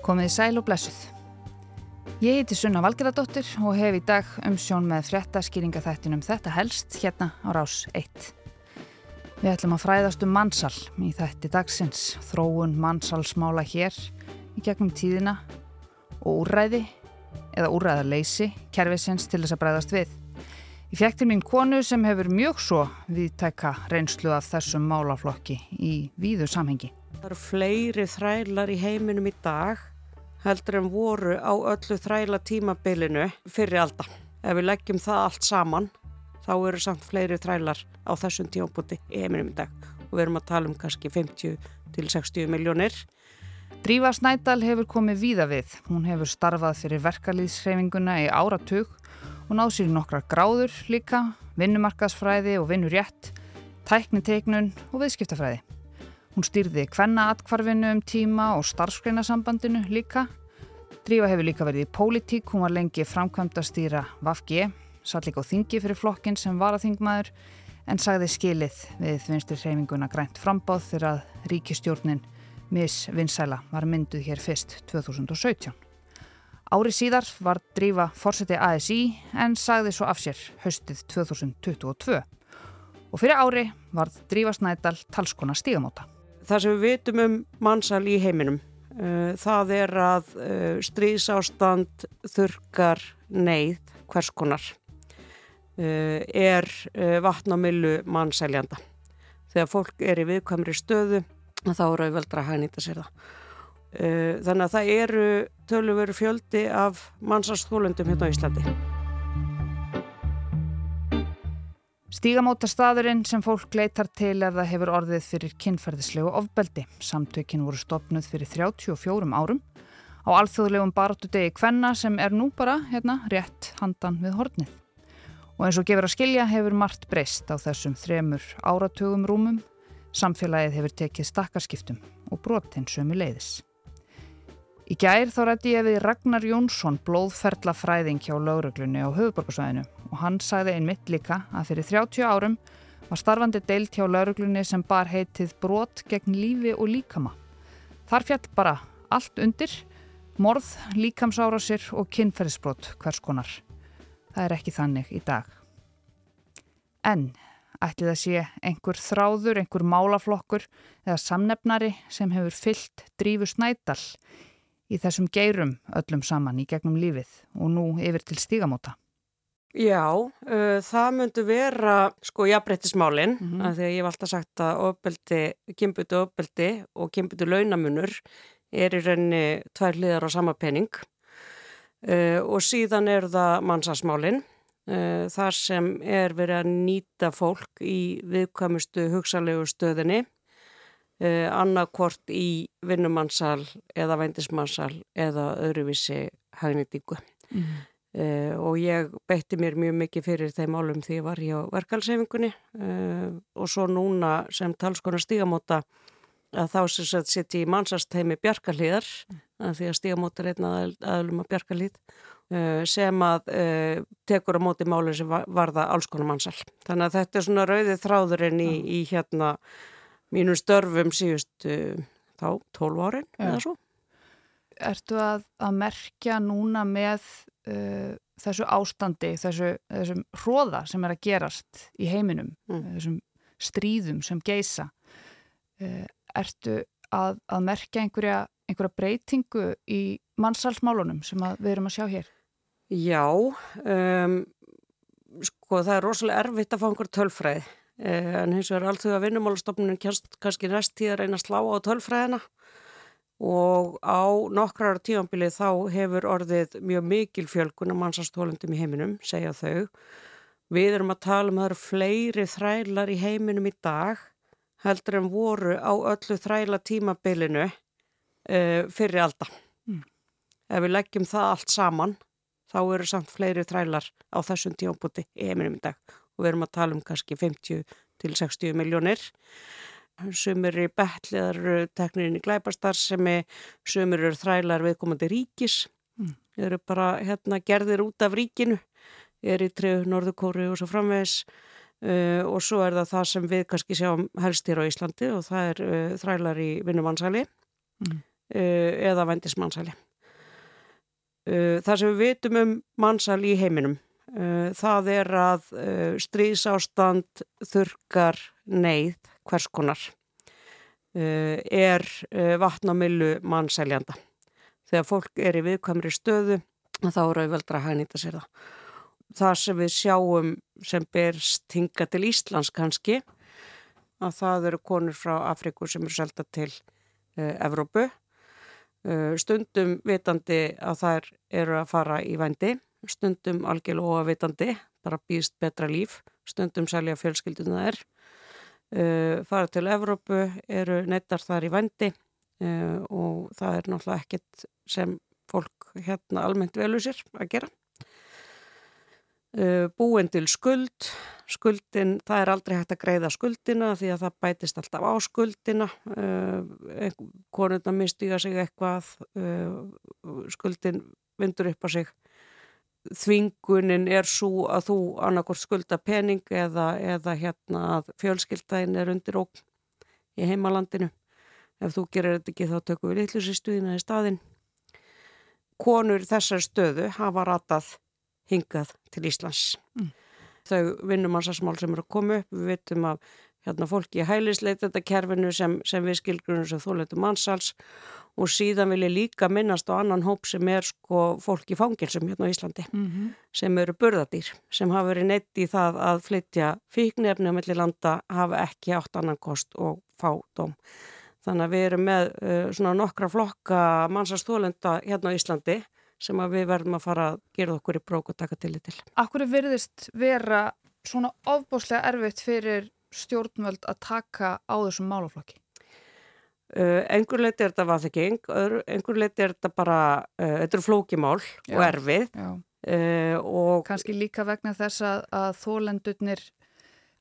Komið sæl og blessuð. Ég heiti Sunna Valgeradóttir og hef í dag umsjón með fréttaskýringa þættinum þetta helst hérna á rás 1. Við ætlum að fræðast um mannsal í þætti dagsins, þróun mannsalsmála hér í gegnum tíðina og úræði eða úræðarleysi kervisins til þess að bræðast við. Ég fekk til mín konu sem hefur mjög svo viðtæka reynslu af þessum málaflokki í víðu samhengi. Það eru fleiri þrælar í heiminum í dag heldur en voru á öllu þræla tímabilinu fyrir alda. Ef við leggjum það allt saman þá eru samt fleiri þrælar á þessum tímabúti í heiminum í dag og við erum að tala um kannski 50 til 60 miljónir. Drífa Snædal hefur komið víða við. Hún hefur starfað fyrir verkalýðsreifinguna í áratug og náð sér nokkra gráður líka, vinnumarkaðsfræði og vinnurétt, tækniteiknun og viðskiptafræði. Hún stýrði kvenna atkvarfinu um tíma og starfsgreinasambandinu líka. Drífa hefur líka verið í pólitík, hún var lengi framkvæmt að stýra VAFG, satt líka á þingi fyrir flokkin sem var að þingmaður, en sagði skilið við vinstir hreyfinguna grænt frambáð þegar að ríkistjórnin Miss Vinsæla var mynduð hér fyrst 2017. Ári síðar var Drífa fórseti ASI en sagði svo af sér haustið 2022. Og fyrir ári var Drífa Snædal talskona stígamóta það sem við vitum um mannsal í heiminum uh, það er að uh, stríðsástand þurkar neyð hvers konar uh, er vatnamillu mannsæljanda. Þegar fólk er í viðkvæmri stöðu þá eru auðveldra að hænýta sér það. Þannig að það eru tölur fjöldi af mannsastólundum hérna á Íslandi Stígamóta staðurinn sem fólk leitar til ef það hefur orðið fyrir kynferðislegu ofbeldi. Samtökin voru stopnuð fyrir 34 árum á alþjóðlegum baróttu degi Kvenna sem er nú bara hérna rétt handan við hornið. Og eins og gefur að skilja hefur margt breyst á þessum þremur áratugum rúmum. Samfélagið hefur tekið stakkarskiptum og brotinn sömu leiðis. Í gær þá rætti ég við Ragnar Jónsson, blóðferðlafræðing hjá lauruglunni á höfuborgarsvæðinu og hann sagði einmitt líka að fyrir 30 árum var starfandi deilt hjá lauruglunni sem bar heitið brot gegn lífi og líkama. Þar fjall bara allt undir, morð, líkamsárasir og kynferðisbrot hvers konar. Það er ekki þannig í dag. En ætli það sé einhver þráður, einhver málaflokkur eða samnefnari sem hefur fyllt drífu snædal í þessum geirum öllum saman í gegnum lífið og nú yfir til stígamóta? Já, uh, það myndu vera sko jafnbreyttismálinn mm -hmm. þegar ég hef alltaf sagt að ofbeldi, kynbyttu ofbeldi og kynbyttu launamunur er í rauninni tvær hliðar á sama penning uh, og síðan er það mannsasmálinn uh, þar sem er verið að nýta fólk í viðkvæmustu hugsalegu stöðinni uh, annarkvort í vinnumannsal eða vændismannsal eða öðruvísi hagnýtingu. Mm. Uh, og ég beitti mér mjög mikið fyrir þeim álum því ég var hjá verkalsefingunni uh, og svo núna sem talskona stígamóta að þá sem sitt í mannsastheimi bjarkalíðar mm. því að stígamóta er einn aðlum að bjarkalíð uh, sem að tekur á móti málinn sem var, varða alls konar mannsal. Þannig að þetta er svona rauðið þráðurinn í, í hérna mínum störfum síðustu þá 12 árin ja. eða svo. Ertu að, að merkja núna með uh, þessu ástandi, þessu, þessum hróða sem er að gerast í heiminum, mm. þessum stríðum sem geisa, uh, ertu að, að merkja einhverja, einhverja breytingu í mannsalsmálunum sem við erum að sjá hér? Já, um, sko það er rosalega erfitt að fá einhver tölfræði Eh, en hins vegar allþjóða vinnumálastofnunum kannski næst tíð að reyna að slá á tölfræðina og á nokkrar tíanbilið þá hefur orðið mjög mikil fjölgun af mannsastólundum í heiminum, segja þau. Við erum að tala um að það eru fleiri þrælar í heiminum í dag heldur en voru á öllu þræla tímabilinu uh, fyrir alltaf. Mm. Ef við leggjum það allt saman þá eru samt fleiri þrælar á þessum tíanbúti í heiminum í dag og við erum að tala um kannski 50 til 60 miljónir sumur er betliðar teknirinn í glæpastar sem er sumur eru þrælar viðkomandi ríkis mm. eru bara hérna gerðir út af ríkinu er í treu Norðukóru og svo framvegs uh, og svo er það það sem við kannski sjáum helst hér á Íslandi og það er uh, þrælar í vinnumannsæli mm. eða vendismannsæli. Það sem við vitum um mannsæl í heiminum, það er að stríðsástand þurkar neyð hverskonar er vatnamillu mannsæljanda. Þegar fólk er í viðkvæmri stöðu þá eru auðveldra að hænýta sér það. Það sem við sjáum sem berst hinga til Íslands kannski að það eru konur frá Afriku sem eru selta til Evrópu. Stundum vitandi að þær eru að fara í vændi, stundum algjörlega óavitandi, bara býðst betra líf, stundum selja fjölskylduna þær. Uh, fara til Evrópu eru neittar þar í vændi og það er náttúrulega ekkert sem fólk hérna almennt velu sér að gera. Uh, búin til skuld, skuldin, það er aldrei hægt að greiða skuldina því að það bætist alltaf á skuldina, uh, konurna mistiga sig eitthvað, uh, skuldin vindur upp á sig. Þvingunin er svo að þú annarkort skulda pening eða, eða hérna að fjölskyldæðin er undir ókn í heimalandinu. Ef þú gerir þetta ekki þá tökum við litlusistuðina í staðinn. Konur þessar stöðu hafa ratað hingað til Íslands. Mm. Þau vinnumansasmál sem eru að koma upp, við veitum að hérna, fólki í hælisleit þetta kerfinu sem, sem við skilgrunum sem þóleitum mannsals og síðan vil ég líka minnast á annan hóp sem er sko fólk í fangilsum hérna á Íslandi mm -hmm. sem eru burðadýr sem hafa verið neitt í það að flytja fíknefni á melli landa hafa ekki átt annan kost og fá dóm. Þannig að við erum með uh, svona nokkra flokka mannsastólenda hérna á Íslandi sem við verðum að fara að gera okkur í brók og taka til í til. Akkur verðist vera svona ofbúslega erfitt fyrir stjórnvöld að taka á þessum málaflokki? Uh, engur leiti er þetta vaþekking, engur leiti er þetta bara, uh, þetta eru flókimál já, og erfið. Uh, og Kanski líka vegna þess að, að þólendurnir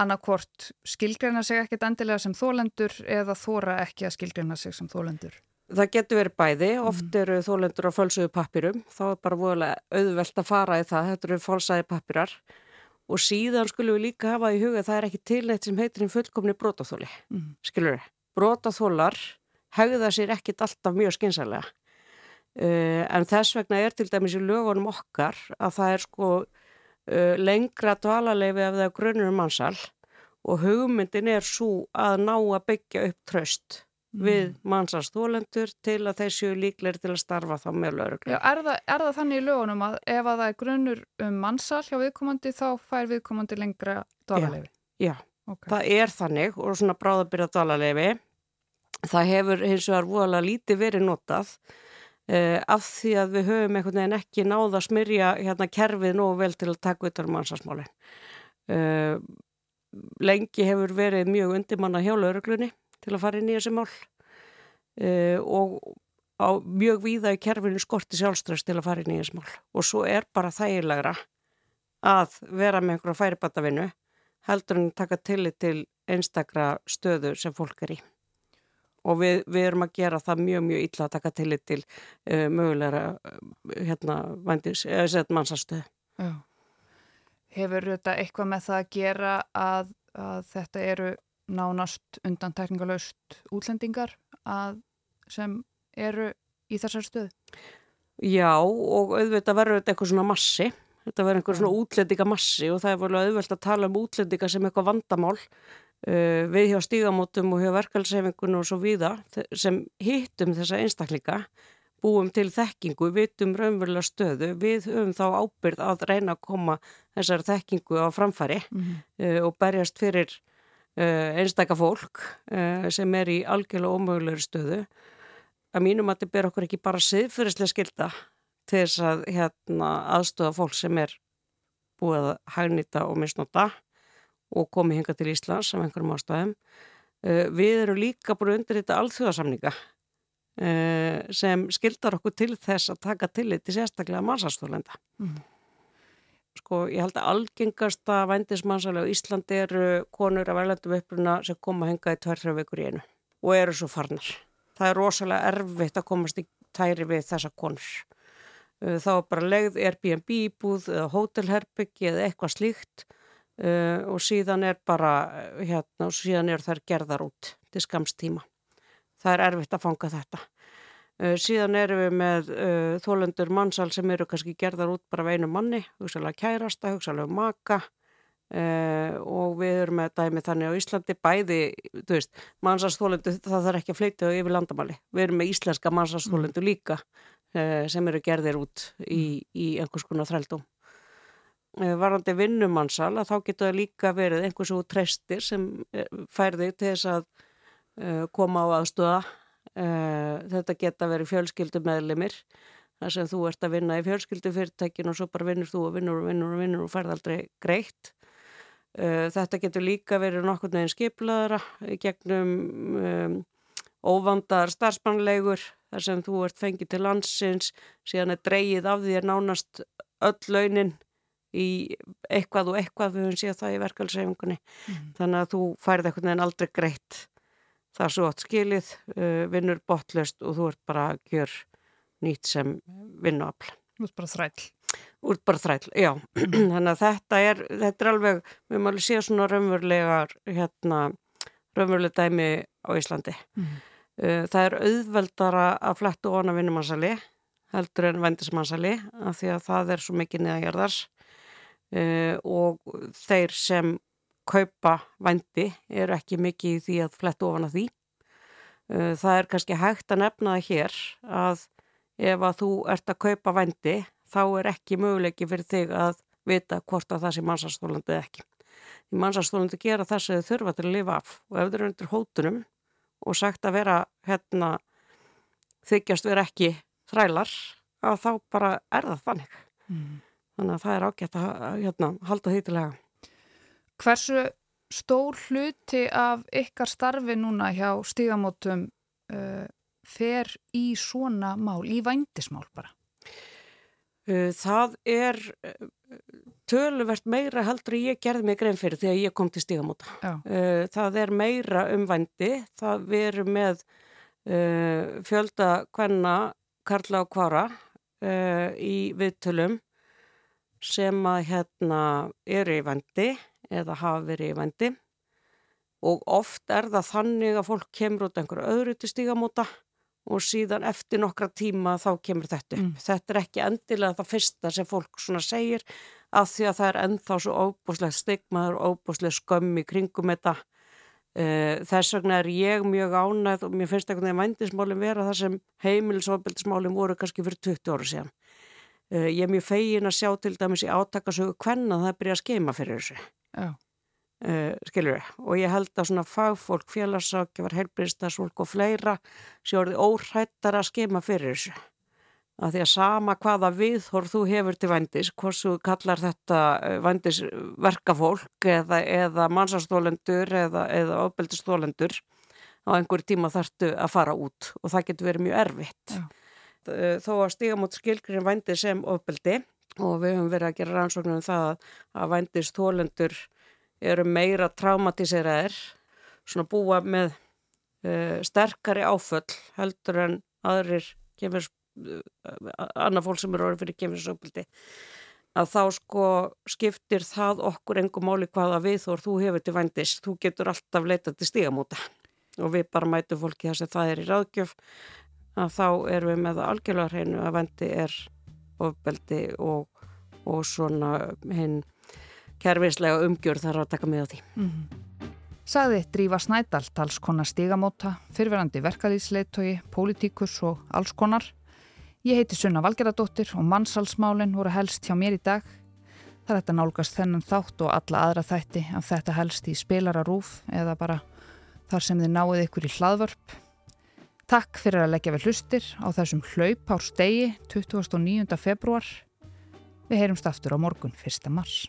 annarkvort skilgreina sig ekkit endilega sem þólendur eða þóra ekki að skilgreina sig sem þólendur. Það getur verið bæði, oft mhm. eru þólendur á fölsuðu pappirum, þá er bara voðalega auðvelt að fara í það, þetta eru fólsaði pappirar og síðan skulum við líka hafa í huga að það er ekki tilneitt sem heitir einn fullkomni brótaþóli, mm. skilur við. Brótaþólar hegða sér ekkit alltaf mjög skynsarlega, uh, en þess vegna er til dæmis í lögunum okkar að það er sko uh, lengra dvalarleifi ef það grunur mannsal og hugmyndin er svo að ná að byggja upp tröst Mm. við mannsastólendur til að þeir séu líklegir til að starfa þá með lauruglu. Er, er það þannig í lögunum að ef að það er grunnur um mannsal hjá viðkomandi þá fær viðkomandi lengra dvalarlefi? Já, já. Okay. það er þannig og svona bráðabyrja dvalarlefi það hefur hins vegar voðalega lítið verið notað uh, af því að við höfum einhvern veginn ekki náða að smyrja hérna kerfið nógu vel til að taka út af mannsasmálinn. Uh, lengi hefur verið mjög undirmanna hjá lauruglunni til að fara inn í þessi mál. Uh, og á mjög víða í kerfinu skorti sjálfströst til að fara inn í þessi mál. Og svo er bara þægilegra að vera með einhverja færibatavinnu heldur en taka tillit til einstakra stöðu sem fólk er í. Og við, við erum að gera það mjög mjög illa að taka tillit til uh, mögulegra uh, hérna vandis, mannsastöðu Já. Hefur þetta eitthvað með það að gera að, að þetta eru nánast undantekningalöst útlendingar að, sem eru í þessar stöðu? Já og auðvitað verður þetta eitthvað svona massi þetta verður eitthvað svona útlendingamassi og það er volið auðvelt að tala um útlendinga sem eitthvað vandamál uh, við hjá stígamótum og hjá verkalsefingun og svo viða sem hittum þessa einstaklinga búum til þekkingu, vitum raunverulega stöðu, við höfum þá ábyrð að reyna að koma þessar þekkingu á framfæri mm -hmm. uh, og berjast fyrir Eh, einstaka fólk eh, sem er í algjörlega ómögulegur stöðu. Að mínum að þetta ber okkur ekki bara siðfyrirslega skilda til þess að hérna, aðstöða fólk sem er búið að hagnýta og misnota og komi hinga til Íslands af einhverjum ástæðum. Eh, við erum líka búin að undir þetta alþjóðasamninga sem skildar okkur til þess að taka til þetta sérstaklega mannsastólenda mm sko ég held að algengasta vændismannsalega á Íslandi eru konur af erlendum uppruna sem koma að henga í tvær-þrjá vikur í einu og eru svo farnar. Það er rosalega erfitt að komast í tæri við þessa konur. Uh, þá er bara legð Airbnb íbúð eða hótelherbyggi eða eitthvað slíkt uh, og síðan er bara hérna og síðan er þær gerðar út til skamstíma. Það er erfitt að fanga þetta. Uh, síðan erum við með uh, þólendur mannsal sem eru kannski gerðar út bara af einu manni, hugsalega kærasta, hugsalega maka uh, og við erum með dæmi þannig á Íslandi bæði, þú veist, mannsalsþólendur það þarf ekki að fleita yfir landamáli. Við erum með íslenska mannsalsþólendur líka sem eru gerðir út í, í einhvers konar þrældum. Varandi vinnumannsal að þá getur það líka verið einhvers og treystir sem færði til þess að koma á aðstöða Uh, þetta geta verið fjölskyldu meðlimir þar sem þú ert að vinna í fjölskyldu fyrirtækin og svo bara vinnur þú og vinnur og vinnur og vinnur og færð aldrei greitt. Uh, þetta getur líka verið nokkur neginn skiplaðara gegnum um, óvandar starfsmannlegur þar sem þú ert fengið til landsins síðan er dreyið af því er nánast öll launin í eitthvað og eitthvað við höfum síðan það í verkefælsefingunni mm. þannig að þú færð eitthvað neginn aldrei greitt það er svo átt skilið, uh, vinnur botlust og þú ert bara að gjör nýtt sem vinnuafl. Þú ert bara þræll. Þú ert bara þræll, já. Þannig að þetta er, þetta er alveg, við alveg séð svona raunverulegar, hérna, raunveruleg dæmi á Íslandi. Mm. Uh, það er auðveldara að flettu óna vinnumansali heldur en vendismansali af því að það er svo mikið niðangerðars uh, og þeir sem kaupa vændi er ekki mikið í því að fletta ofan að því. Uh, það er kannski hægt að nefna það hér að ef að þú ert að kaupa vændi þá er ekki möguleiki fyrir þig að vita hvort að það sé mannsastólandi eða ekki. Því mannsastólandi gera þess að þau þurfa til að lifa af og ef þau eru undir hótunum og sagt að vera hérna þykjast vera ekki þrælar að þá bara er það þannig. Mm. Þannig að það er ágætt að hérna, halda því til að Hversu stór hluti af ykkar starfi núna hjá stígamótum uh, fer í svona mál, í vændismál bara? Uh, það er uh, töluvert meira heldur ég gerði mig grein fyrir þegar ég kom til stígamóta. Uh, það er meira um vændi, það veru með uh, fjölda hvenna Karla og Kvara í viðtölum sem að hérna eru í vændi eða hafa verið í vendi og oft er það þannig að fólk kemur út einhverju öðru til stígamóta og síðan eftir nokkra tíma þá kemur þetta upp. Mm. Þetta er ekki endilega það fyrsta sem fólk svona segir af því að það er ennþá svo óbúslega stigmaður og óbúslega skömm í kringum þetta. Eh, þess vegna er ég mjög ánægð og mér finnst einhvern veginn vændismálinn vera það sem heimilisofbildismálinn voru kannski fyrir 20 ára síðan. Eh, ég er mjög fegin að sjá til dæmis í átakasögu hvenna það byrja að skeima fyrir þessu. Uh, skilur við, og ég held að svona fagfólk, félagsákjafar, helbriðstasfólk og fleira séu orðið óhrættar að skema fyrir þessu. Að því að sama hvaða viðhorf þú hefur til vandis, hvort þú kallar þetta eh, vandisverkafólk eða, eða mannsastólendur eða, eða ofbeldistólendur á einhverju tíma þartu að fara út og það getur verið mjög erfitt. Já. þó að stíga mot skilgrinn vandi sem ofbeldi og við höfum verið að gera rannsóknum um það að vændist þólendur eru meira traumatiseraðir svona búa með uh, sterkari áföll heldur en aðrir kemur uh, annað fólk sem eru orðið fyrir kemurinsöpildi að þá sko skiptir það okkur engum máli hvaða við þór þú hefur til vændist, þú getur alltaf leitað til stígamóta. Og við bara mætum fólki þess að það er í ráðgjöf að þá erum við með algjörlega hreinu að vændi er ofbeldi og, og svona hinn kervislega umgjörð þarf að taka með á því. Mm -hmm. Saði Drífa Snædal, talskona stigamóta, fyrverandi verkalýsleitói, pólitíkus og alls konar. Ég heiti Sunna Valgeradóttir og mannsalsmálinn voru helst hjá mér í dag. Það er þetta nálgast þennan þátt og alla aðra þætti af þetta helst í spilararúf eða bara þar sem þið náið ykkur í hlaðvörp. Takk fyrir að leggja við hlustir á þessum hlaup ár stegi 29. februar. Við heyrumst aftur á morgun 1. mars.